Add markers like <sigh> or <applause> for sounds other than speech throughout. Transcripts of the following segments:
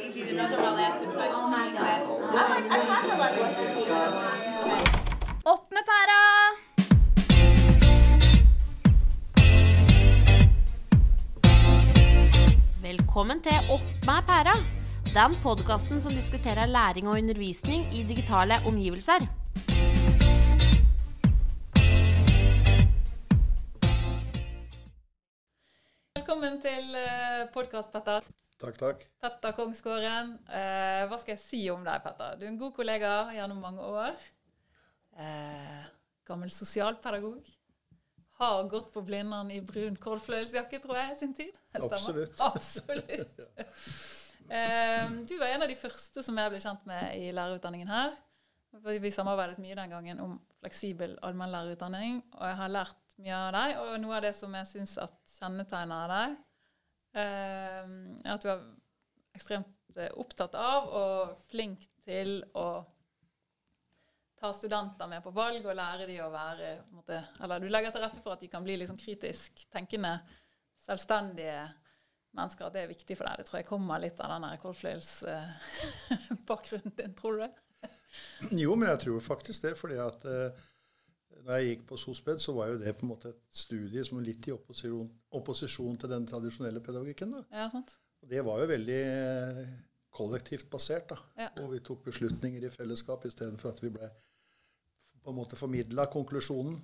easy price Oh my god. Opp med pæra! Velkommen til Opp med pæra. Den podkasten som diskuterer læring og undervisning i digitale omgivelser. Velkommen til podkast, Petter. Takk, takk. Petter Kongsgården. Eh, hva skal jeg si om deg, Petter? Du er en god kollega gjennom mange år. Eh, gammel sosialpedagog. Har gått på Blindern i brun kålfløyelsjakke, tror jeg, i sin tid. Stemmer? Absolutt. Absolutt. <laughs> eh, du var en av de første som jeg ble kjent med i lærerutdanningen her. Vi samarbeidet mye den gangen om fleksibel allmennlærerutdanning, og jeg har lært mye av deg. Og noe av det som jeg syns kjennetegner deg, at du er ekstremt eh, opptatt av og flink til å ta studenter med på valg og lære de å være måte, Eller du legger til rette for at de kan bli liksom kritisk tenkende, selvstendige mennesker. At det er viktig for deg. Det tror jeg kommer litt av den kålfløyelsbakgrunnen <laughs> din. Tror du det? Jo, men jeg tror faktisk det. fordi at eh, når jeg gikk på SOSPED, så var jo det på en måte et studie som var litt i opposisjon, opposisjon til den tradisjonelle pedagogikken. da. Ja, sant? Og det var jo veldig eh, kollektivt basert. da. Ja. Og vi tok beslutninger i fellesskap istedenfor at vi ble på en måte formidla konklusjonen.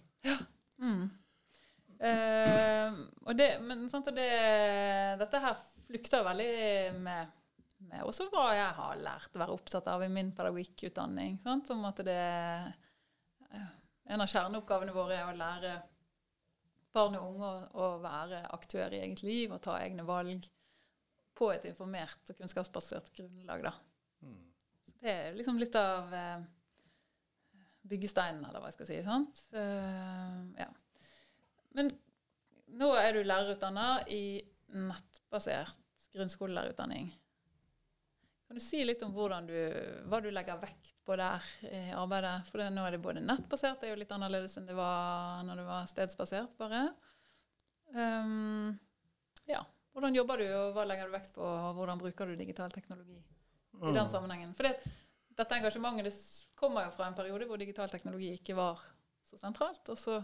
Eh, og det, men sant, og det, dette her flukter veldig med, med også hva jeg har lært å være opptatt av i min pedagogikkutdanning. Sant? Om at det En av kjerneoppgavene våre er å lære barn og unge å, være aktør i eget liv og ta egne valg på et informert og kunnskapsbasert grunnlag. Da. Så det er liksom litt av eh, byggesteinen, eller hva jeg skal si. sant? Uh, ja. Men nå er du lærerutdanner i nettbasert grunnskolelærerutdanning. Kan du si litt om du, hva du legger vekt på der i arbeidet? For det, nå er det både nettbasert, det er jo litt annerledes enn det var når det var stedsbasert, bare. Um, ja. Hvordan jobber du, og hva legger du vekt på, og hvordan bruker du digital teknologi i den sammenhengen? For det, dette engasjementet det kommer jo fra en periode hvor digital teknologi ikke var så sentralt. Og så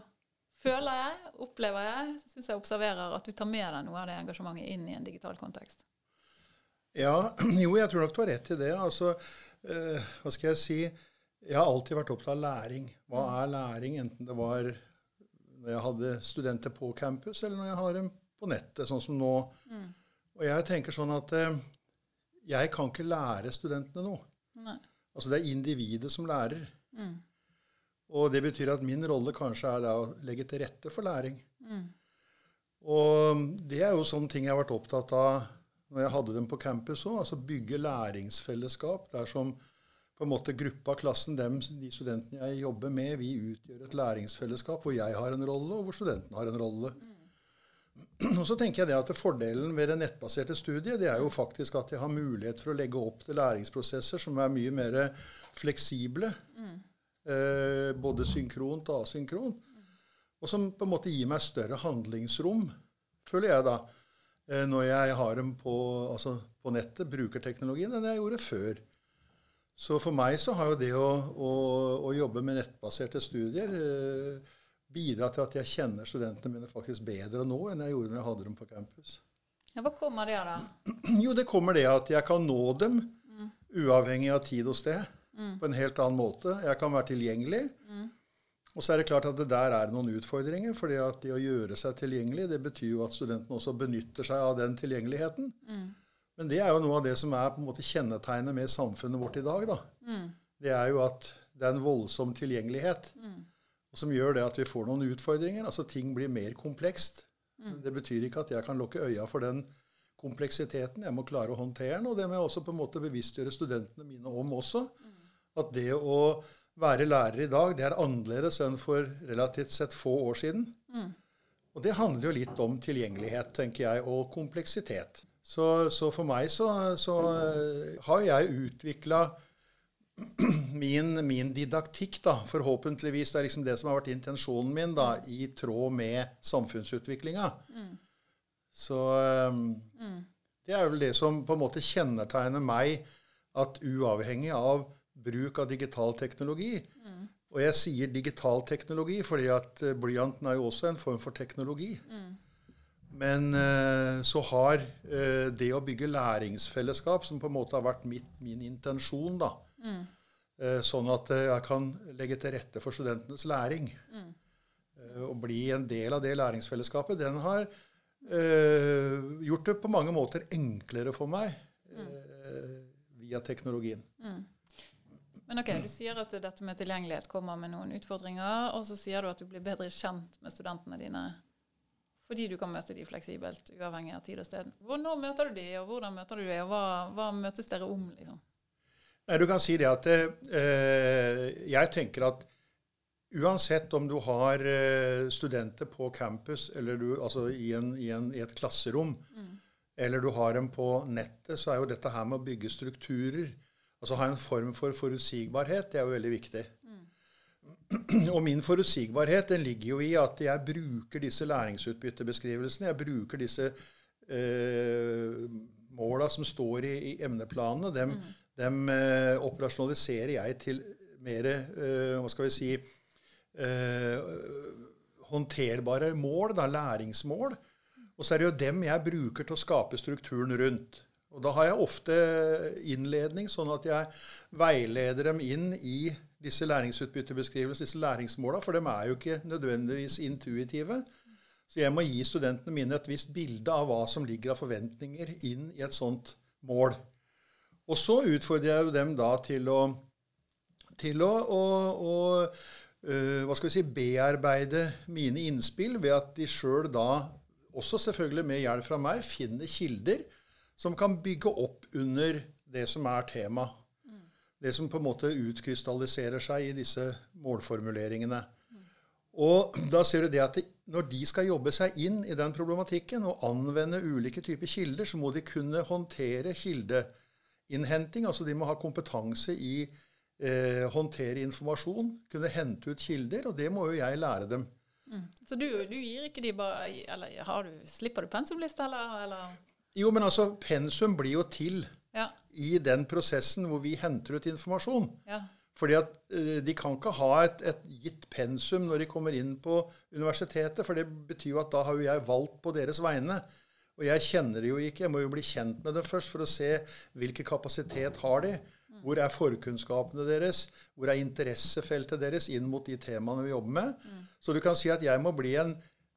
føler jeg, opplever jeg, syns jeg observerer at du tar med deg noe av det engasjementet inn i en digital kontekst. Ja, <clears throat> jo, jeg tror nok du har rett i det. Altså, eh, hva skal jeg si Jeg har alltid vært opptatt av læring. Hva er læring? Enten det var når jeg hadde studenter på campus, eller når jeg har dem på nettet, sånn som nå. Og jeg tenker sånn at eh, jeg kan ikke lære studentene noe. Nei. Altså det er individet som lærer. Og det betyr at min rolle kanskje er da å legge til rette for læring. Og det er jo sånne ting jeg har vært opptatt av når jeg hadde dem på campus òg. Altså bygge læringsfellesskap. Der som på en måte gruppa, klassen, dem, de studentene jeg jobber med, vi utgjør et læringsfellesskap hvor jeg har en rolle, og hvor studentene har en rolle. Og så tenker jeg det at Fordelen ved det nettbaserte studiet det er jo faktisk at jeg har mulighet for å legge opp til læringsprosesser som er mye mer fleksible. Eh, både synkront og asynkront. Og som på en måte gir meg større handlingsrom, føler jeg da, når jeg har dem på, altså på nettet, bruker teknologien, enn jeg gjorde før. Så for meg så har jo det å, å, å jobbe med nettbaserte studier eh, bidra til at jeg kjenner studentene mine faktisk bedre nå enn jeg gjorde når jeg hadde dem på campus. Ja, hva kommer det av da? <clears throat> Jo, det kommer det at jeg kan nå dem uavhengig av tid og sted på en helt annen måte. Jeg kan være tilgjengelig. Og så er det klart at det der er noen utfordringer. fordi at det å gjøre seg tilgjengelig, det betyr jo at studentene også benytter seg av den tilgjengeligheten. Men det er jo noe av det som er på en måte kjennetegnet med samfunnet vårt i dag. da. Det er jo at det er en voldsom tilgjengelighet. Og som gjør det at vi får noen utfordringer. Altså ting blir mer komplekst. Men Det betyr ikke at jeg kan lukke øya for den kompleksiteten. Jeg må klare å håndtere den. Og det må jeg også på en måte bevisstgjøre studentene mine om også. At det å være lærer i dag, det er annerledes enn for relativt sett få år siden. Og det handler jo litt om tilgjengelighet, tenker jeg, og kompleksitet. Så, så for meg så, så eh, har jeg utvikla <clears throat> min, min didaktikk, da, forhåpentligvis, det er liksom det som har vært intensjonen min, da, i tråd med samfunnsutviklinga. Så um, Det er vel det som på en måte kjennetegner meg, at uavhengig av bruk av digital teknologi Og jeg sier digital teknologi fordi at eh, blyanten er jo også en form for teknologi. Men eh, så har eh, det å bygge læringsfellesskap, som på en måte har vært mitt, min intensjon, da, eh, sånn at jeg kan legge til rette for studentenes læring, og bli en del av det læringsfellesskapet, den har gjort det på mange måter enklere for meg via teknologien. Men ok, du sier at dette med tilgjengelighet kommer med noen utfordringer, og så sier du at du blir bedre kjent med studentene dine fordi du kan møte de fleksibelt, uavhengig av tid og sted. Når møter du de, og hvordan møter du de, og hva, hva møtes dere om? liksom? Nei, du kan si det at eh, jeg tenker at uansett om du har eh, studenter på campus, eller du, altså i, en, i, en, i et klasserom, eller du har dem på nettet, så er jo dette her med å bygge strukturer, altså ha en form for forutsigbarhet, det er jo veldig viktig. <clears throat> Og min forutsigbarhet den ligger jo i at jeg bruker disse læringsutbyttebeskrivelsene. Jeg bruker disse eh, måla som står i, i emneplanene. Dem, dem eh, operasjonaliserer jeg til mer eh, hva skal vi si eh, håndterbare mål, da, læringsmål. Og så er det jo dem jeg bruker til å skape strukturen rundt. Og da har jeg ofte innledning, sånn at jeg veileder dem inn i disse læringsutbyttebeskrivelsene, disse læringsmåla, for dem er jo ikke nødvendigvis intuitive. Så jeg må gi studentene mine et visst bilde av hva som ligger av forventninger inn i et sånt mål. Og så utfordrer jeg jo dem da til å, til å, å, å øh, hva skal vi si, bearbeide mine innspill ved at de sjøl da, også selvfølgelig med hjelp fra meg, finner kilder som kan bygge opp under det som er tema. Det som på en måte utkrystalliserer seg i disse målformuleringene. Og da ser du det at de, når de skal jobbe seg inn i den problematikken og anvende ulike typer kilder, så må de kunne håndtere kildeinnhenting. Altså de må ha kompetanse i eh, håndtere informasjon, kunne hente ut kilder, og det må jo jeg lære dem. Så du, du gir ikke de bare Eller du, slipper du pensumliste, eller? eller? Jo, men altså, pensum blir jo til Ja. i den prosessen hvor vi henter ut informasjon. ja. Fordi at eh, de kan ikke ha et, et gitt pensum når de kommer inn på universitetet, for det betyr jo at da har jo jeg valgt på deres vegne. Og jeg kjenner det jo ikke. Jeg må jo bli kjent med dem først for å se hvilken kapasitet har de. Hvor er forkunnskapene deres? Hvor er interessefeltet deres inn mot de temaene vi jobber med? Så du kan si at jeg må bli en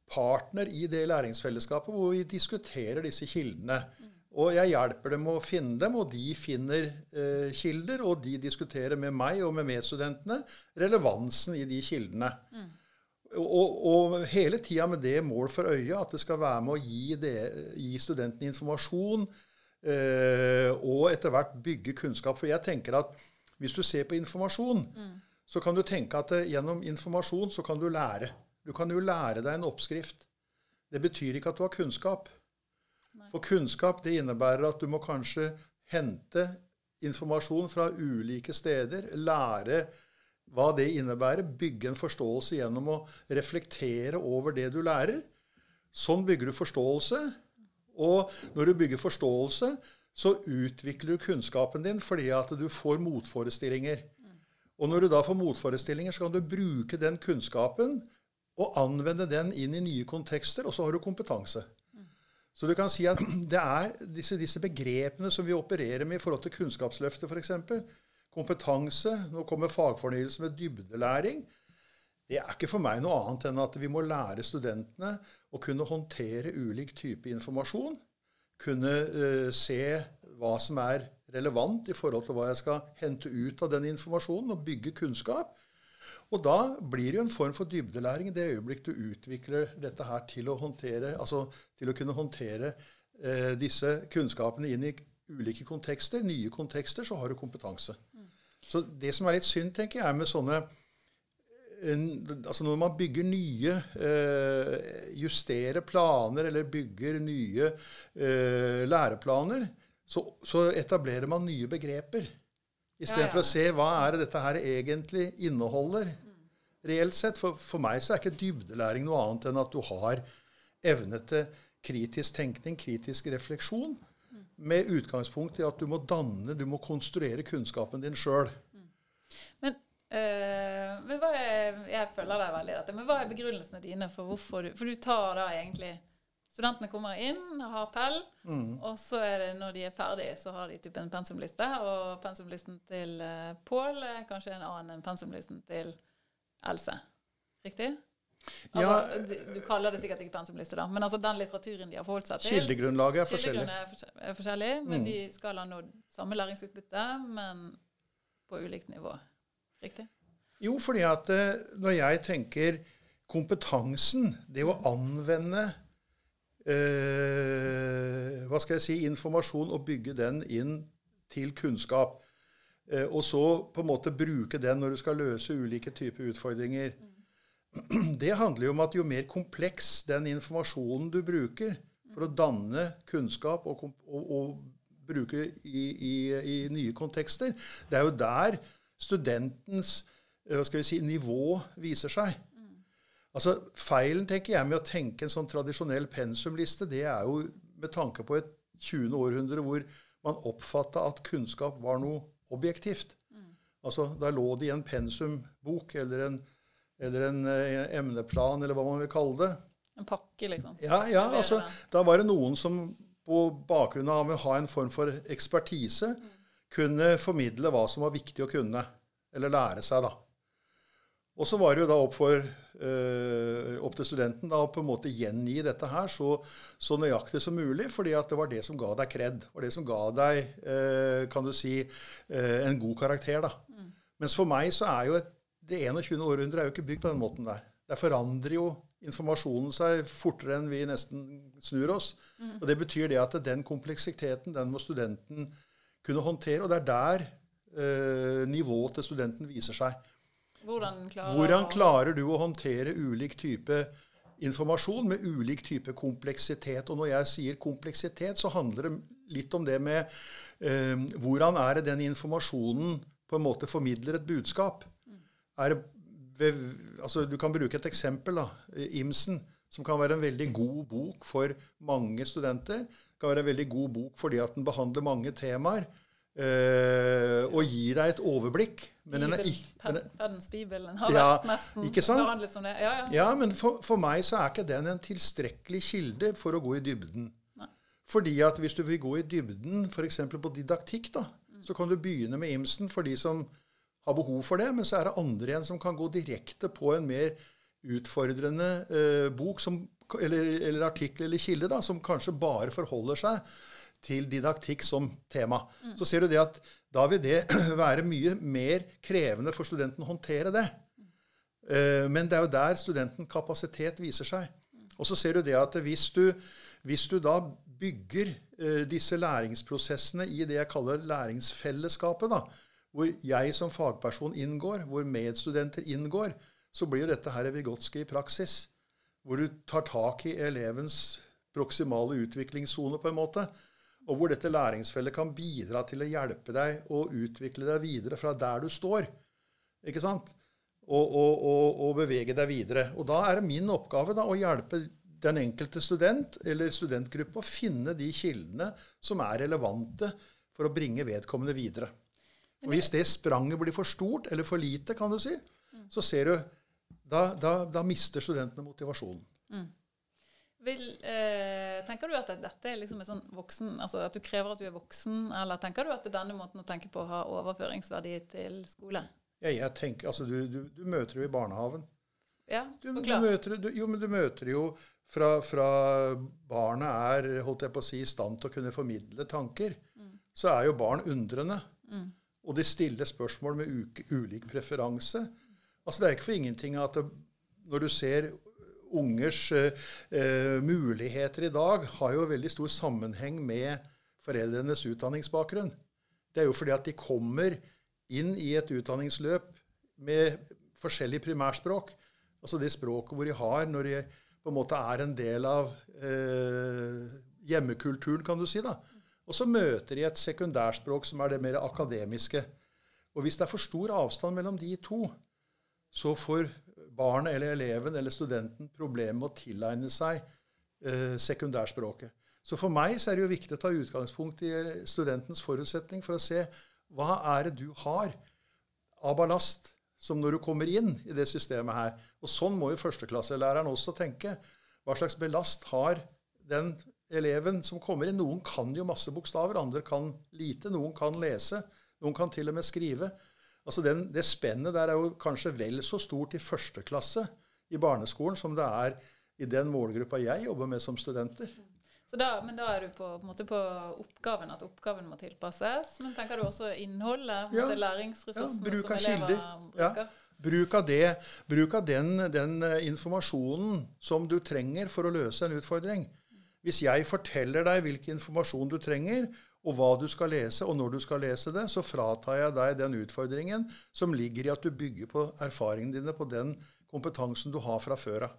partner i det læringsfellesskapet hvor vi diskuterer disse kildene. Og jeg hjelper dem å finne dem, og de finner eh, kilder, og de diskuterer med meg og med medstudentene relevansen i de kildene. Og, og hele tida med det mål for øye at det skal være med å gi, det, gi studentene informasjon, eh, og etter hvert bygge kunnskap. For jeg tenker at hvis du ser på informasjon, så kan du tenke at eh, gjennom informasjon så kan du lære. Du kan jo lære deg en oppskrift. Det betyr ikke at du har kunnskap. For kunnskap det innebærer at du må kanskje hente informasjon fra ulike steder, lære hva det innebærer, bygge en forståelse gjennom å reflektere over det du lærer. Sånn bygger du forståelse. Og når du bygger forståelse, så utvikler du kunnskapen din fordi at du får motforestillinger. Og når du da får motforestillinger, så kan du bruke den kunnskapen og anvende den inn i nye kontekster, og så har du kompetanse. Så du kan si at <clears throat> det er disse, disse begrepene som vi opererer med i forhold til Kunnskapsløftet f.eks. Kompetanse. Nå kommer fagfornyelse med dybdelæring. Det er ikke for meg noe annet enn at vi må lære studentene å kunne håndtere ulik type informasjon. Kunne uh, se hva som er relevant i forhold til hva jeg skal hente ut av den informasjonen, og bygge kunnskap. Og da blir det jo en form for dybdelæring i det øyeblikk du utvikler dette her til å, håndtere, altså til å kunne håndtere eh, disse kunnskapene inn i ulike kontekster, nye kontekster, så har du kompetanse. Så det som er litt synd, tenker jeg, med sånne en, altså Når man bygger nye, eh, justerer planer eller bygger nye eh, læreplaner, så, så etablerer man nye begreper. Istedenfor Ja, ja. å se hva er det dette her egentlig inneholder reelt sett. For, for meg så er ikke dybdelæring noe annet enn at du har evne til kritisk tenkning, kritisk refleksjon. med utgangspunkt i at du må danne, du må konstruere kunnskapen din sjøl. Men, øh, men hva er, jeg føler deg veldig i dette, men hva er begrunnelsene dine for hvorfor du For du tar da egentlig Studentene kommer inn og har pell, og så er det når de er ferdig, så har de typ en pensumliste, og pensumlisten til uh, Pål er kanskje en annen enn pensumlisten til Else. Riktig? Altså, Ja. du, du kaller det sikkert ikke pensumliste, da, men altså den litteraturen de har forholdt seg til Kildegrunnlaget er forskjellig. Er forskjellig, men de skal ha nådd samme læringsutbytte, men på ulikt nivå. Riktig? Jo, fordi at eh, når jeg tenker kompetansen, det å anvende eh, hva skal jeg si, informasjon og bygge den inn til kunnskap, eh, og så på en måte bruke den når du skal løse ulike typer utfordringer, <clears throat> det handler jo om at jo mer kompleks den informasjonen du bruker for å danne kunnskap og, og, og bruke i, i, i nye kontekster, det er jo der studentens eh, hva skal vi si, nivå viser seg. Altså, Feilen tenker jeg med å tenke en sånn tradisjonell pensumliste, det er jo med tanke på et 20. århundre hvor man oppfatta at kunnskap var noe objektivt. Altså, Da lå det i en pensumbok eller en, eller en eh, emneplan, eller hva man vil kalle det. En pakke, liksom. Ja, ja, altså. Da var det noen som på bakgrunn av å ha en form for ekspertise kunne formidle hva som var viktig å kunne, eller lære seg, da. Og så var det jo da opp, for, eh, opp til studenten da, å på en måte gjengi dette her så, så nøyaktig som mulig, fordi at det var det som ga deg kred. Det var det som ga deg, eh, kan du si, eh, en god karakter. da. Mens for meg så er jo et, det 21. århundret er jo ikke bygd på den måten der. Der forandrer jo informasjonen seg fortere enn vi nesten snur oss. Og Det betyr det at den kompleksiteten den må studenten kunne håndtere. Og det er der nivået til studenten viser seg. Hvordan klarer Hvordan klarer du å håndtere ulik type informasjon med ulik type kompleksitet? Og når jeg sier kompleksitet, så handler det litt om det med eh, hvordan er det den informasjonen på en måte formidler et budskap? Er det ved, altså du kan bruke et eksempel. da, Imsen, som kan være en veldig god bok for mange studenter. kan være en veldig god bok fordi at den behandler mange temaer. Eh, og gir deg et overblikk. Men den er Bibel, ikke, men den- Peddens Bibelen har Ja, vært nesten ikke sant? som det. Ja, ja. ja, men for, for meg så er ikke den en tilstrekkelig kilde for å gå i dybden. Nei. Fordi at hvis du vil gå i dybden, f.eks. på didaktikk, da, så kan du begynne med Imsen for de som har behov for det, men så er det andre igjen som kan gå direkte på en mer utfordrende eh, bok som, eller, eller artikkel eller kilde da, som kanskje bare forholder seg til didaktikk som tema. Så ser du det at da vil det <clears throat> være mye mer krevende for studenten å håndtere det. Eh, Men det er jo der studenten kapasitet viser seg. Og så ser du det at hvis du, hvis du da bygger eh, disse læringsprosessene i det jeg kaller læringsfellesskapet, da, hvor jeg som fagperson inngår, hvor medstudenter inngår, så blir jo dette her Vygotsky i praksis. Hvor du tar tak i elevens proksimale utviklingssone på en måte. Og hvor dette læringsfellet kan bidra til å hjelpe deg og utvikle deg videre fra der du står. Ikke sant? Og, og, og, og bevege deg videre. Og da er det min oppgave da, å hjelpe den enkelte student eller studentgruppe å finne de kildene som er relevante for å bringe vedkommende videre. Og Hvis det spranget blir for stort eller for lite, kan du si, så ser du da, da, da mister studentene motivasjonen. Vil, eh, tenker du at dette er liksom en sånn voksen, altså at du krever at du er voksen, eller tenker du at det er denne måten å tenke på har overføringsverdi til skole? Ja, jeg tenker, altså, du, du, du møter jo i barnehaven. Ja, Du, du møter, du, jo, men du møter jo fra, fra barnet er holdt jeg på å si, i stand til å kunne formidle tanker, så er jo barn undrende. Og de stiller spørsmål med uke, ulik preferanse. Altså Det er ikke for ingenting at det, når du ser ungers eh, eh, muligheter i dag, har jo veldig stor sammenheng med foreldrenes utdanningsbakgrunn. Det er jo fordi at de kommer inn i et utdanningsløp med forskjellig primærspråk. Altså det språket hvor de har når de på en måte er en del av eh, hjemmekulturen, kan du si. da. Og så møter de et sekundærspråk som er det mer akademiske. Og hvis det er for stor avstand mellom de to, så får barnet eller eleven eller studenten problemer med å tilegne seg eh, sekundærspråket. Så for meg så er det jo viktig å ta utgangspunkt i studentens forutsetning for å se hva er det du har av ballast som når du kommer inn i det systemet her. Og sånn må jo førsteklasselæreren også tenke. Hva slags belast har den eleven som kommer inn? Noen kan jo masse bokstaver, andre kan lite. Noen kan lese. Noen kan til og med skrive. Altså den, Det spennet der er jo kanskje vel så stort i første klasse i barneskolen som det er i den målgruppa jeg jobber med som studenter. Da, men da er du på, på, på, oppgaven, at oppgaven må tilpasses. Men tenker du også innholdet? Ja, læringsressursene ja, bruk av som elever bruker? Ja. Bruk av, det, bruk av den, den, eh, informasjonen som du trenger for å løse en utfordring. Hvis jeg forteller deg hvilken informasjon du trenger, og hva du skal lese, og når du skal lese det, så fratar jeg deg den utfordringen som ligger i at du bygger på erfaringene dine på den kompetansen du har fra før av.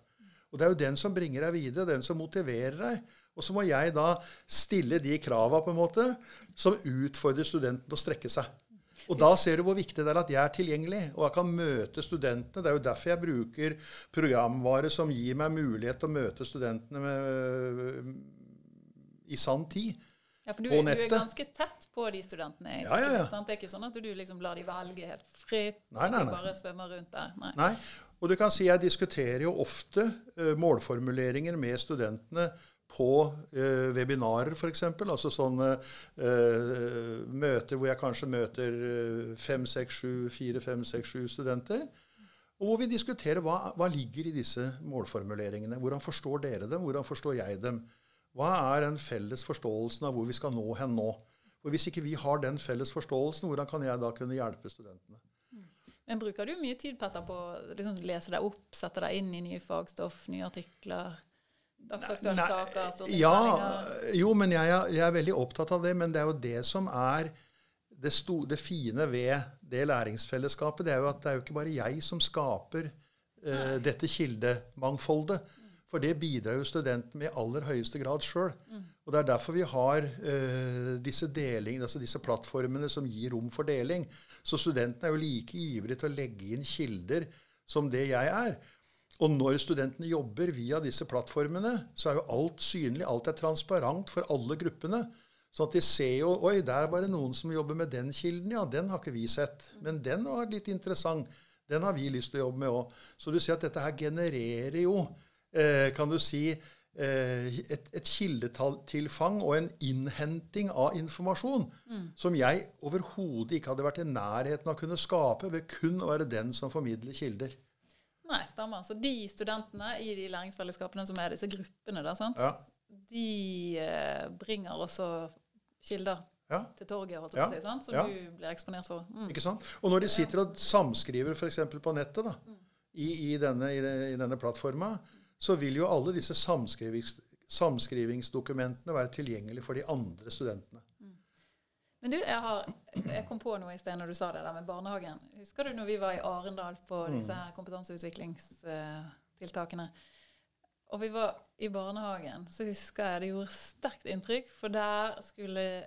Og Det er jo den som bringer deg videre, den som motiverer deg. Og så må jeg da stille de krava på en måte som utfordrer studenten til å strekke seg. Og da ser du hvor viktig det er at jeg er tilgjengelig, og jeg kan møte studentene. Det er jo derfor jeg bruker programvare som gir meg mulighet til å møte studentene med, i sann tid. Ja, for du, du, er ganske tett på de studentene. Ja, ja, ja. Det er ikke sånn at du liksom lar de velge helt fritt, nei, nei, nei. bare svømmer rundt der. Nei. nei. Og du kan si Jeg diskuterer jo ofte uh, målformuleringer med studentene på uh, webinarer, f.eks. Altså sånne uh, møter hvor jeg kanskje møter fem, seks, sju, fire, fem, seks, sju studenter. Og hvor vi diskuterer hva, hva ligger i disse målformuleringene. Hvordan forstår dere dem? Hvordan forstår jeg dem? Hva er den felles forståelsen av hvor vi skal nå hen nå? Og Hvis ikke vi har den felles forståelsen, hvordan kan jeg da kunne hjelpe studentene? Men bruker du mye tid Petter, på å liksom, lese deg opp, sette deg inn i nye fagstoff, nye artikler? Dagsaktuelle saker. Ja, jo, men jeg, jeg, er veldig opptatt av det. Men det er jo det som er det, sto, det fine ved det læringsfellesskapet. Det er jo at det er jo ikke bare jeg som skaper uh, dette kildemangfoldet. For det bidrar jo studentene med i aller høyeste grad sjøl. Mm. Og Det er derfor vi har uh, disse, deling, altså disse plattformene som gir rom for deling. Så studentene er jo like ivrige til å legge inn kilder som det jeg er. Og når studentene jobber via disse plattformene, så er jo alt synlig, alt er transparent for alle gruppene. Sånn at de ser jo Oi, der er bare noen som jobber med den kilden. Ja, den har ikke vi sett. Men den var litt interessant. Den har vi lyst til å jobbe med òg. Så du ser at dette her genererer jo Eh, kan du si, eh, et, et kildetilfang og en innhenting av informasjon mm. som jeg overhodet ikke hadde vært i nærheten av å kunne skape ved kun å være den som formidler kilder. Nei, stemmer. Så de studentene i de læringsfellesskapene som er disse gruppene, da, ja. de eh, bringer også kilder ja. til torget, holdt jeg på å si, sant? som ja. du blir eksponert for. Mm. Ikke sant? Og når de sitter og samskriver f.eks. på nettet da, mm. i, i, denne, i, i denne plattforma, så vil jo alle disse samskrivings, samskrivingsdokumentene være tilgjengelige for de andre studentene. Mm. Men du, jeg, har, jeg, kom på noe i sted når du sa det der med barnehagen. Husker du når vi var i Arendal på disse disse kompetanseutviklingstiltakene? Og vi var i barnehagen, så husker jeg det gjorde sterkt inntrykk. For der skulle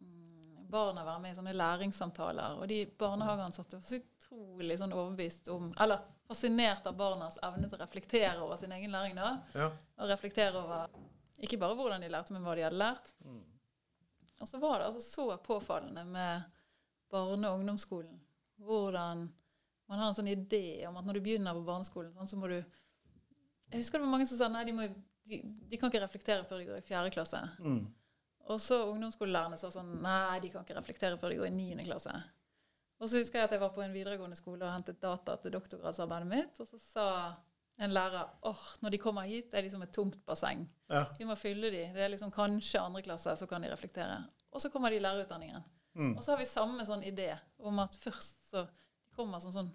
mm, barna være med i sånne læringssamtaler. Og de barnehageansatte var så utrolig sånn overbevist om Eller fascinert av barnas evne til å reflektere over sin egen læring. da, ja. Og reflektere over ikke bare hvordan de lærte, men hva de hadde lært. Mm. Og så var det altså så påfallende med barne- og ungdomsskolen hvordan man har en sånn idé om at når du begynner på barneskolen, sånn, så må du Jeg husker det var mange som sa nei, de, må, de, de kan ikke reflektere før de går i fjerde klasse. Mm. Og så ungdomsskolelærerne sa sånn nei, de kan ikke reflektere før de går i niende klasse. Og så husker jeg at jeg var på en videregående skole og hentet data til doktorgradsarbeidet mitt. Og så sa en lærer åh, når de kommer hit, er de som et tomt basseng. Ja. Vi må fylle de. Det er liksom kanskje andre klasse, så kan de reflektere. Og så kommer de i lærerutdanningen. Mm. Og så har vi samme sånn idé om at først så de kommer som sånn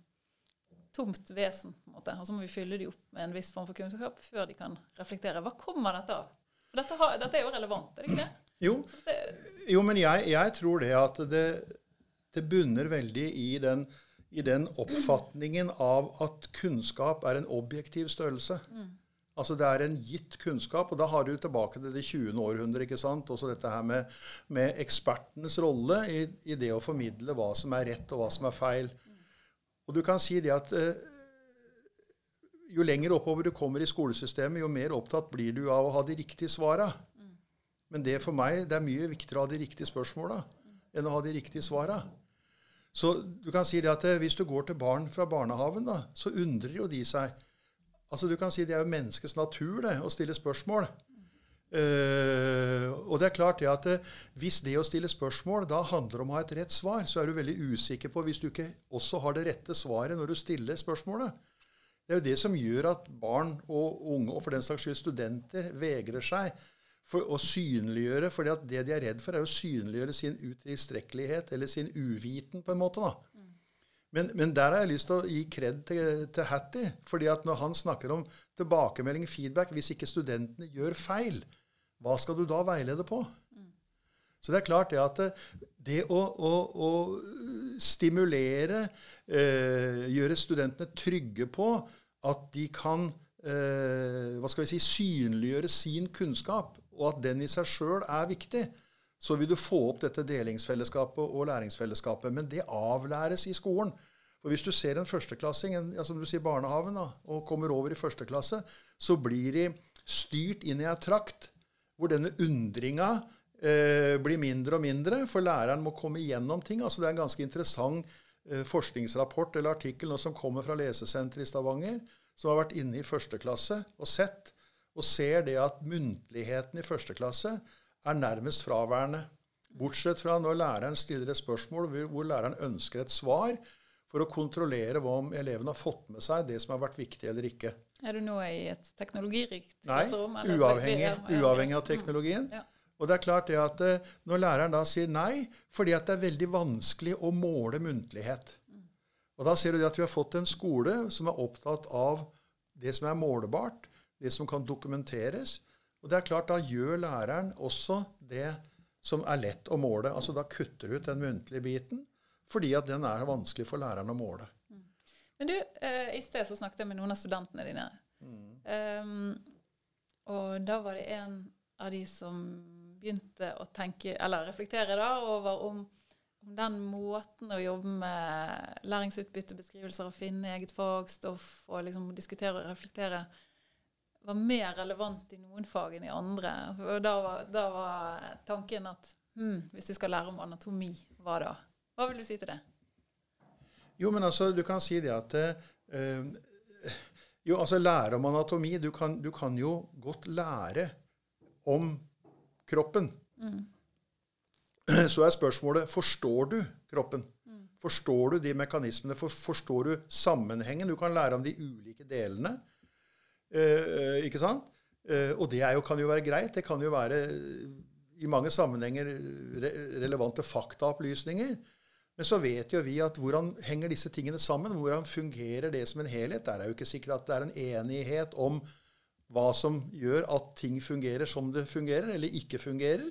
tomt vesen, på en måte. Og så må vi fylle de opp med en viss form for kunnskap før de kan reflektere. Hva kommer dette av? For dette, har, dette er jo relevant, er det ikke det? Jo, det, jo men jeg, jeg tror det at det det bunner veldig i den, i den, oppfatningen av at kunnskap er en objektiv størrelse. Mm. Altså Det er en gitt kunnskap, og da har du tilbake til det 20. århundre. ikke sant? Også dette her med, med ekspertenes rolle i, i, det å formidle hva som er rett, og hva som er feil. Og du kan si det at eh, jo lenger oppover du kommer i skolesystemet, jo mer opptatt blir du av å ha de riktige svara. Men det for meg, det er mye viktigere å ha de riktige spørsmåla enn å ha de riktige svara. Så du kan si det at eh, hvis du går til barn fra barnehaven, da, så undrer jo de seg. Altså du kan si Det er jo menneskets natur det, å stille spørsmål. Uh, og det er klart det at uh, Hvis det å stille spørsmål da handler om å ha et rett svar, så er du veldig usikker på hvis du ikke også har det rette svaret når du stiller spørsmålet. Det er jo det som gjør at barn og unge, og for den saks skyld studenter, vegrer seg for å synliggjøre. For det de er redd for, er å synliggjøre sin utilstrekkelighet eller sin uviten, på en måte. da. Men, men, der har jeg lyst til å gi kred til, til Hattie. fordi at når han snakker om tilbakemelding, feedback Hvis ikke studentene gjør feil, hva skal du da veilede på? Mm. Så det er klart det at det å, å, å stimulere, eh, gjøre studentene trygge på at de kan eh, hva skal vi si, synliggjøre sin kunnskap, og at den i seg sjøl er viktig, så vil du få opp dette delingsfellesskapet og læringsfellesskapet. Men det avlæres i skolen. For Hvis du ser en førsteklassing ja, som du sier barnehaven, da, og kommer over i første klasse, så blir de styrt inn i ei trakt hvor denne undringa eh, blir mindre og mindre, for læreren må komme igjennom ting. Altså Det er en ganske interessant eh, forskningsrapport eller artikkel nå som kommer fra Lesesenteret i Stavanger, som har vært inne i første klasse og sett, og ser det at muntligheten i første klasse er nærmest fraværende. Bortsett fra når læreren stiller et spørsmål hvor læreren ønsker et svar for å kontrollere om eleven har fått med seg det som har vært viktig eller ikke. Er du nå i et teknologirikt klasserom? Nei, uavhengig, uavhengig, av teknologien. Ja. Og det er klart det at eh, Når læreren da sier nei fordi at det er veldig vanskelig å måle muntlighet Og Da ser du det at vi har fått en skole som er opptatt av det som er målbart, det som kan dokumenteres, og det er klart, Da gjør læreren også det som er lett å måle. Altså Da kutter du ut den muntlige biten, fordi at den er vanskelig for læreren å måle. Mm. Men du, eh, I sted så snakket jeg med noen av studentene dine. Mm. Um, og da var det en av de som begynte å tenke, eller reflektere da, over om, om den måten å jobbe med læringsutbyttebeskrivelser og finne eget fagstoff og liksom diskutere og reflektere var mer relevant i noen fag enn i andre. Og da var, da var tanken at hmm, hvis du skal lære om anatomi, hva da? Hva vil du si til det? Jo, men altså, du kan si det at uh, Jo, altså lære om anatomi du kan, du kan, jo godt lære om kroppen. Mm. <clears throat> Så er spørsmålet forstår du kroppen. Mm. Forstår du de mekanismene? For, forstår du sammenhengen? Du kan lære om de ulike delene. Eh, ikke sant? Eh, og det jo, kan jo være greit. Det kan jo være i mange sammenhenger re relevante faktaopplysninger. Men så vet jo vi at hvordan henger disse tingene sammen? Hvordan fungerer det som en helhet? Der er jo ikke sikkert at det er en enighet om hva som gjør at ting fungerer som det fungerer, eller ikke fungerer.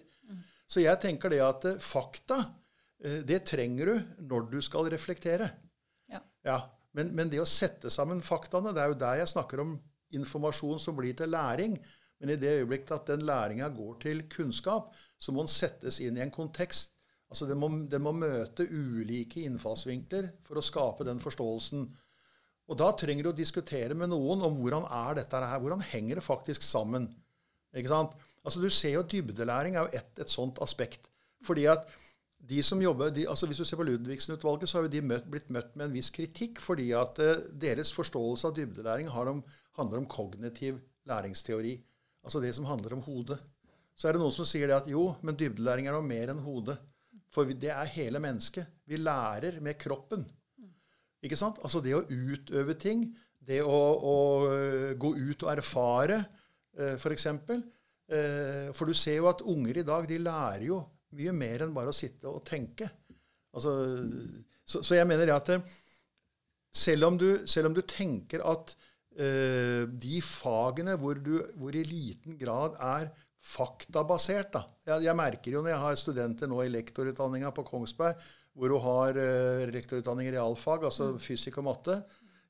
Så jeg tenker det at eh, fakta, det trenger du når du skal reflektere. Ja. ja men, men, det å sette sammen faktaene, det er jo der jeg snakker om informasjon som blir til læring. Men i det øyeblikket at den læringa går til kunnskap, så må den settes inn i en kontekst. Altså Den må, den må møte ulike innfallsvinkler for å skape den forståelsen. Og Da trenger du å diskutere med noen om hvordan er dette her, hvordan henger det faktisk sammen. Ikke sant? Altså Du ser jo dybdelæring er jo et, et sånt aspekt. Fordi at de som jobber, de, altså Hvis du ser på Ludvigsen-utvalget, så har jo de møtt, blitt møtt med en viss kritikk fordi at uh, deres forståelse av dybdelæring har om, handler om kognitiv læringsteori. Altså det som handler om hodet. Så er det noen som sier det at jo, men dybdelæring er noe mer enn hodet. For det er hele mennesket. Vi lærer med kroppen. Ikke sant? Altså det å utøve ting, det å, å øh, gå ut og erfare, f.eks. For, for du ser jo at unger i dag de lærer jo mye mer enn bare å sitte og tenke. Altså, så, så, jeg mener at selv om, du, selv om du tenker at de fagene hvor, du, hvor i liten grad er faktabasert da. Jeg, jeg, merker jo når jeg har studenter nå i lektorutdanninga på Kongsberg, hvor du har uh, lektorutdanning i realfag, altså mm. fysikk og matte,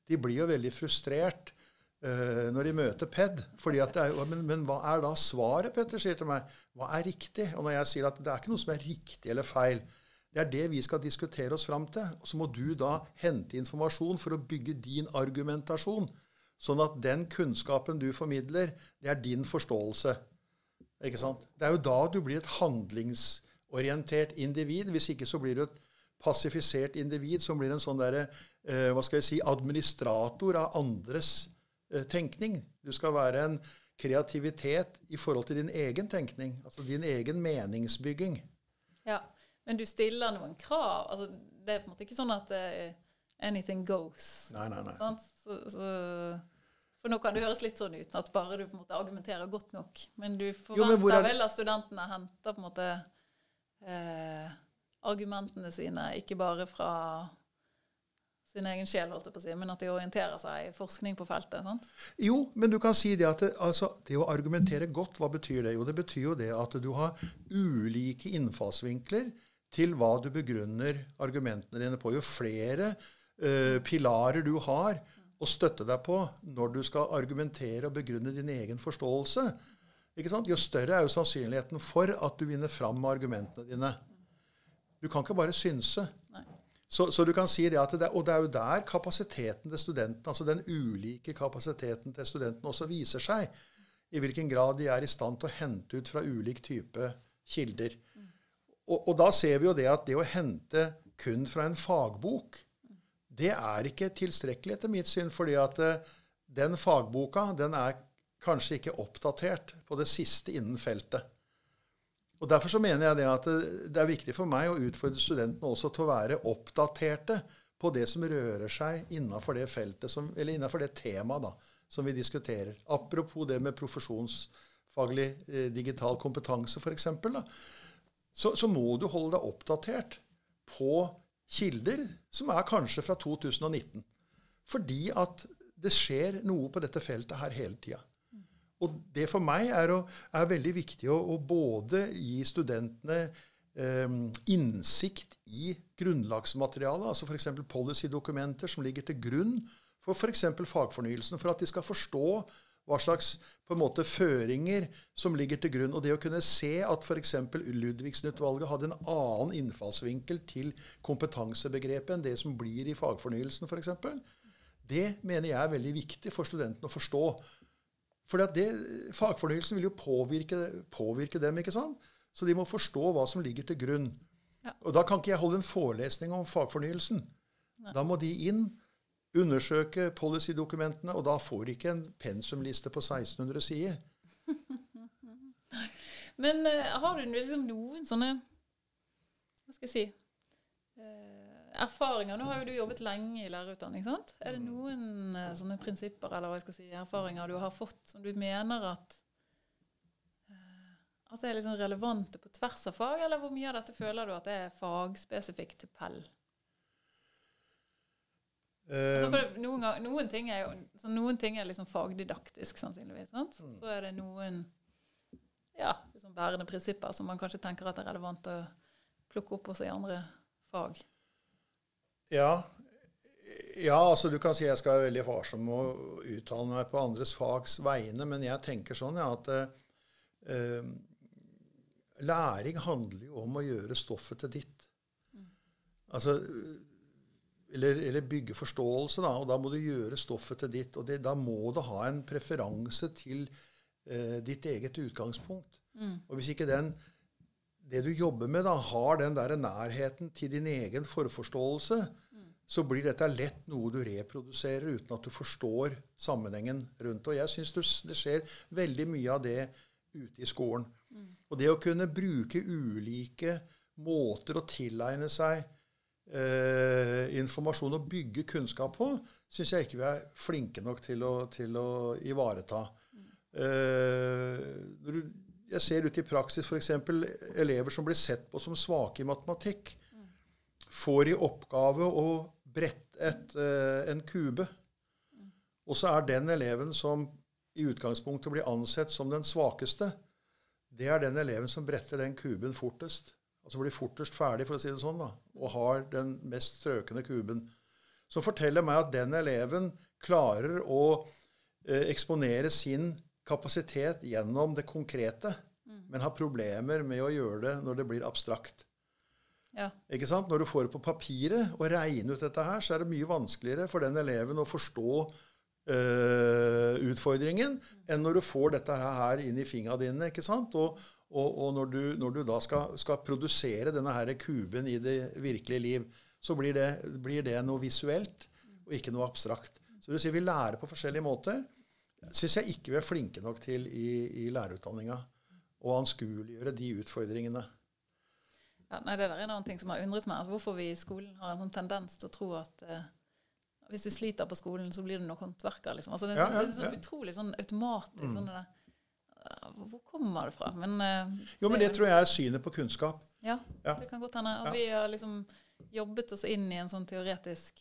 de blir jo veldig frustrert uh, når de møter PED. fordi at det er, men, men, hva er da svaret, Petter sier til meg? Hva er riktig? Og når jeg sier at det er ikke noe som er riktig eller feil, det er det vi skal diskutere oss fram til. Og så må du da hente informasjon for å bygge din argumentasjon. Sånn at den kunnskapen du formidler, det er din forståelse. Ikke sant? Det er jo da du blir et handlingsorientert individ. Hvis ikke så blir du et passifisert individ som blir en sånn derre eh, hva skal jeg si, administrator av andres eh, tenkning. Du skal være en kreativitet i forhold til din egen tenkning. Altså din egen meningsbygging. Ja, Men du stiller noen krav? altså Det er på en måte ikke sånn at eh, anything goes. Nei, nei, nei. Så, så, for nå kan det høres litt sånn ut at bare du på en måte argumenterer godt nok. Men du Jo, men forventer vel at studentene henter på en måte eh, argumentene sine, ikke bare fra sin egen sjel, holdt jeg på å si, men at de orienterer seg i forskning på feltet. sant? Jo, men du kan si det at det, altså, det å argumentere godt, hva betyr det? Jo, det betyr jo det at du har ulike innfallsvinkler til hva du begrunner argumentene dine på. Jo flere eh, pilarer du har å støtte deg på når du skal argumentere og begrunne din egen forståelse, ikke sant? jo større er jo sannsynligheten for at du vinner fram med argumentene dine. Du kan ikke bare synse. Så, så du kan si det at det, Og det er jo der kapasiteten til studentene, altså den ulike kapasiteten til studentene også viser seg. I hvilken grad de er i stand til å hente ut fra ulik type kilder. Og, og da ser vi jo det at det å hente kun fra en fagbok, det er ikke tilstrekkelig etter mitt syn. fordi at eh, den fagboka den er kanskje ikke oppdatert på det siste innen feltet. Og Derfor så mener jeg det at det, det er viktig for meg å utfordre studentene også til å være oppdaterte på det som rører seg innenfor det feltet, som, eller innafor det temaet som vi diskuterer. Apropos det med profesjonsfaglig eh, digital kompetanse, f.eks. Så, så må du holde deg oppdatert på kilder som er kanskje fra 2019. Fordi at det skjer noe på dette feltet her hele tida. Og det for meg er, å, er veldig viktig å, å både gi studentene eh, innsikt i grunnlagsmaterialet, altså f.eks. policydokumenter som ligger til grunn for f.eks. fagfornyelsen, for at de skal forstå hva slags på en måte føringer som ligger til grunn. Og det å kunne se at f.eks. Ludvigsen-utvalget hadde en annen innfallsvinkel til kompetansebegrepet enn det som blir i fagfornyelsen f.eks., det mener jeg er veldig viktig for studentene å forstå. For fagfornyelsen vil jo påvirke, påvirke, dem, ikke sant? Så de må forstå hva som ligger til grunn. Ja. Og da kan ikke jeg holde en forelesning om fagfornyelsen. Da må de inn, undersøke policydokumentene, og da får de ikke en pensumliste på 1600 sider. <laughs> Men uh, har du liksom noen sånne Hva skal jeg si uh, Erfaringer Nå har jo du jobbet lenge i lærerutdanning. sant? Er det noen uh, sånne prinsipper eller hva jeg skal si, erfaringer du har fått som du mener at at det er liksom relevante på tvers av fag, eller hvor mye av dette føler du at det er fagspesifikt til Pell? Altså Eh, for noen, gang, noen, ting er jo så noen ting er liksom fagdidaktisk, sannsynligvis. sant? Mm. Så er det noen ja, liksom bærende prinsipper som man kanskje tenker at er relevant å plukke opp også i andre fag. ja, ja, altså du kan si jeg skal være veldig varsom med å uttale meg på andres fags vegne, men jeg tenker sånn ja, at eh, læring handler jo om å gjøre stoffet til ditt. Altså eller, eller bygge forståelse, da. Og da må du gjøre stoffet til ditt. Og det, da må du ha en preferanse til eh, ditt eget utgangspunkt. Og hvis ikke den, det du jobber med, da, har den der nærheten til din egen forforståelse, så blir dette lett noe du reproduserer uten at du forstår sammenhengen rundt. Og jeg syns det skjer veldig mye av det ute i skolen. Og det å kunne bruke ulike måter å tilegne seg eh, informasjon og bygge kunnskap på, syns jeg ikke vi er flinke nok til å, til å ivareta. Eh, jeg ser ut i praksis f.eks. elever som blir sett på som svake i matematikk, får i oppgave å brette et, eh, en kube. Og så er den eleven som i utgangspunktet blir ansett som den svakeste, det er den eleven som bretter den kuben fortest. Altså blir fortest ferdig, for å si det sånn, da, og har den mest strøkende kuben. Som forteller meg at den eleven klarer å eh, eksponere sin kapasitet gjennom det konkrete, men har problemer med å gjøre det når det blir abstrakt. Ja. Ikke sant? Når du får det på papiret og regner ut dette her, så er det mye vanskeligere for den eleven å forstå eh, utfordringen enn når du får dette her inn i fingrene dine. ikke sant? Og, og, og når, du, når, du, da skal, skal, produsere denne her kuben i det virkelige liv, så blir det, blir det noe visuelt og ikke noe abstrakt. Så det vil si vi lærer på forskjellige måter. syns jeg ikke vi er flinke nok til i, i lærerutdanninga. Å anskueliggjøre de utfordringene. Ja, nei, Det der er en annen ting som har undret meg. Hvorfor vi i skolen har en sånn tendens til å tro at eh, hvis du sliter på skolen, så blir du nok håndverker. Liksom. Altså, det er, Ja, sånn, ja, det er sånn utrolig sånn automatisk. Mm. Sånn det der, hvor kommer det fra? Men, eh, Jo, men det tror jeg er synet på kunnskap. Ja, Ja. det kan godt hende. At Ja. vi har liksom jobbet oss inn i en sånn teoretisk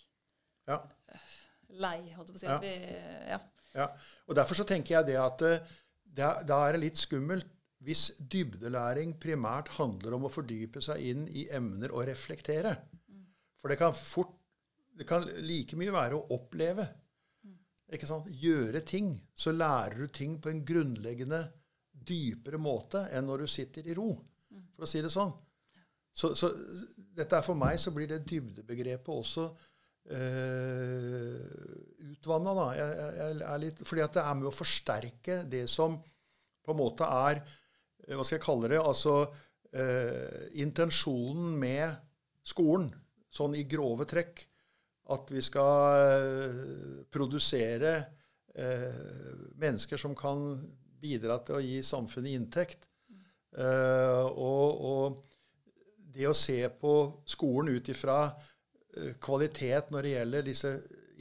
Ja. lei, holdt jeg på å si. Ja. At vi, ja. Ja, og Derfor så tenker jeg det at eh, det da er det litt skummelt hvis dybdelæring primært handler om å fordype seg inn i emner og reflektere. For det kan fort Det kan like mye være å oppleve. Ikke sant? Gjøre ting. Så lærer du ting på en grunnleggende dypere måte enn når du sitter i ro, for å si det sånn. Så, så dette er for meg så blir det dybdebegrepet også eh, utvanna. Jeg, jeg, jeg fordi at det er med å forsterke det som på en måte er eh, Hva skal jeg kalle det? Altså eh, intensjonen med skolen, sånn i grove trekk. At vi skal eh, produsere eh, mennesker som kan bidra til å gi samfunnet inntekt. Eh, og, og det å se på skolen ut ifra kvalitet når det gjelder disse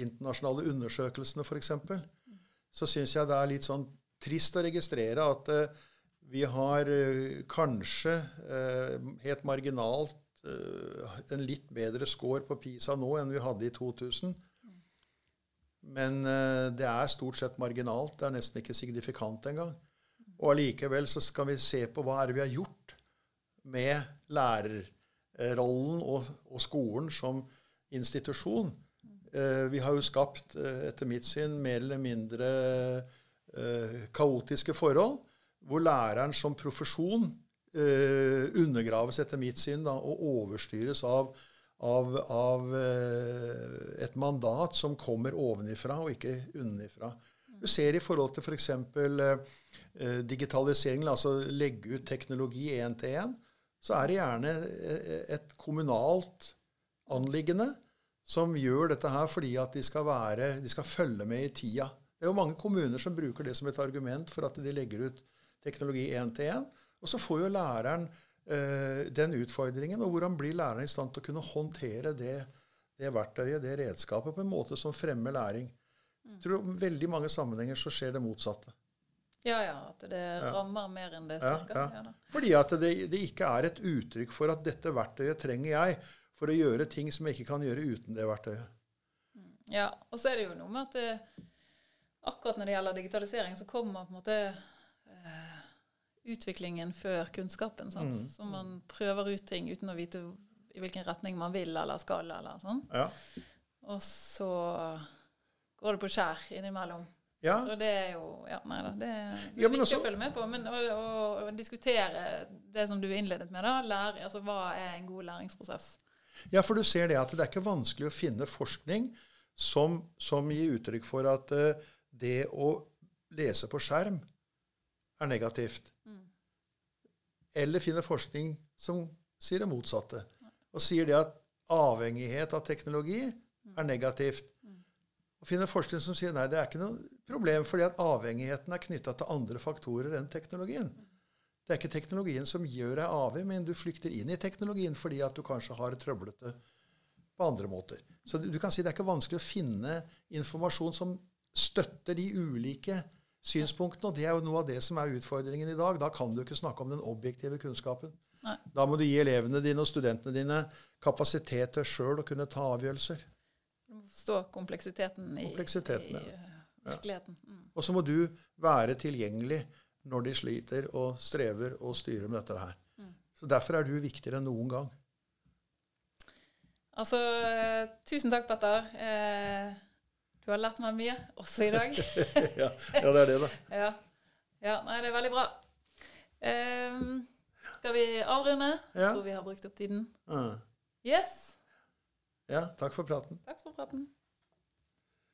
internasjonale undersøkelsene, f.eks., så syns jeg det er litt sånn trist å registrere at vi har kanskje helt marginalt en litt bedre score på PISA nå enn vi hadde i 2000. Men eh, det er stort sett marginalt. Det er nesten ikke signifikant engang. Og allikevel så skal vi se på hva er det vi har gjort med lærerrollen og, og skolen som institusjon. Eh, vi har jo skapt, eh, etter mitt syn, mer eller mindre eh, kaotiske forhold, hvor læreren som profesjon eh, undergraves, etter mitt syn, da, og overstyres av, av, av eh, et mandat som kommer ovenifra og ikke unnifra. Du ser i forhold til f.eks. Eh, digitaliseringen, altså legge ut teknologi én til én, så er det gjerne eh, et kommunalt anliggende som gjør dette her fordi at de skal, være, de skal følge med i tida. Det er jo mange kommuner som bruker det som et argument for at de legger ut teknologi én til én. Og så får jo læreren eh, den utfordringen. Og hvordan blir læreren i stand til å kunne håndtere det, det verktøyet, det redskapet, på en måte som fremmer læring? Jeg tror I veldig mange sammenhenger så skjer det motsatte. ja, ja. At det rammer mer enn det styrker. ja. Ja. Fordi at det, det ikke er et uttrykk for at dette verktøyet trenger jeg for å gjøre ting som jeg ikke kan gjøre uten det verktøyet. Ja, og så er det jo noe med at det, akkurat når det gjelder digitalisering, så kommer på en måte eh, utviklingen før kunnskapen. Sant? Mm. Så man prøver ut ting uten å vite i hvilken retning man vil eller skal. eller sånn. Ja. Og så går det på skjær innimellom. ja. Og det er jo Ja, nei da. Det er Ja, viktig også- å følge med på. Men å diskutere det som du innledet med, da. Lære, altså hva er en god læringsprosess? Ja, for du ser det at det er ikke vanskelig å finne forskning som, som gir uttrykk for at uh, det å lese på skjerm er negativt. Eller finner forskning som sier det motsatte. Og sier det at avhengighet av teknologi er negativt. Og finner forskning som sier nei, det er ikke noe problem, fordi at avhengigheten er knytta til andre faktorer enn teknologien. Det er ikke teknologien som gjør deg avhengig, men du flykter inn i teknologien fordi at du kanskje har trøblete på andre måter. Så du kan si det er ikke vanskelig å finne informasjon som støtter de ulike synspunktene. Og det er jo noe av det som er utfordringen i dag. Da kan du ikke snakke om den objektive kunnskapen. Nei. Da må du gi elevene dine og studentene dine kapasitet til sjøl å kunne ta avgjørelser. Du må forstå kompleksiteten i, Kompleksiteten, i eh, virkeligheten. Mm. Og så må du være tilgjengelig når de sliter og strever og styrer med dette her. Så Derfor er du viktigere enn noen gang. Altså, eh, tusen takk, Petter. Eh, du har lært meg mye, også i dag. <laughs> ja, ja, det er det, da. <laughs> ja. ja. Nei, det er veldig bra. Um, skal vi avrunde? Ja. Tror vi har brukt opp tiden. Uh. Yes. ja, takk for praten. Takk for praten.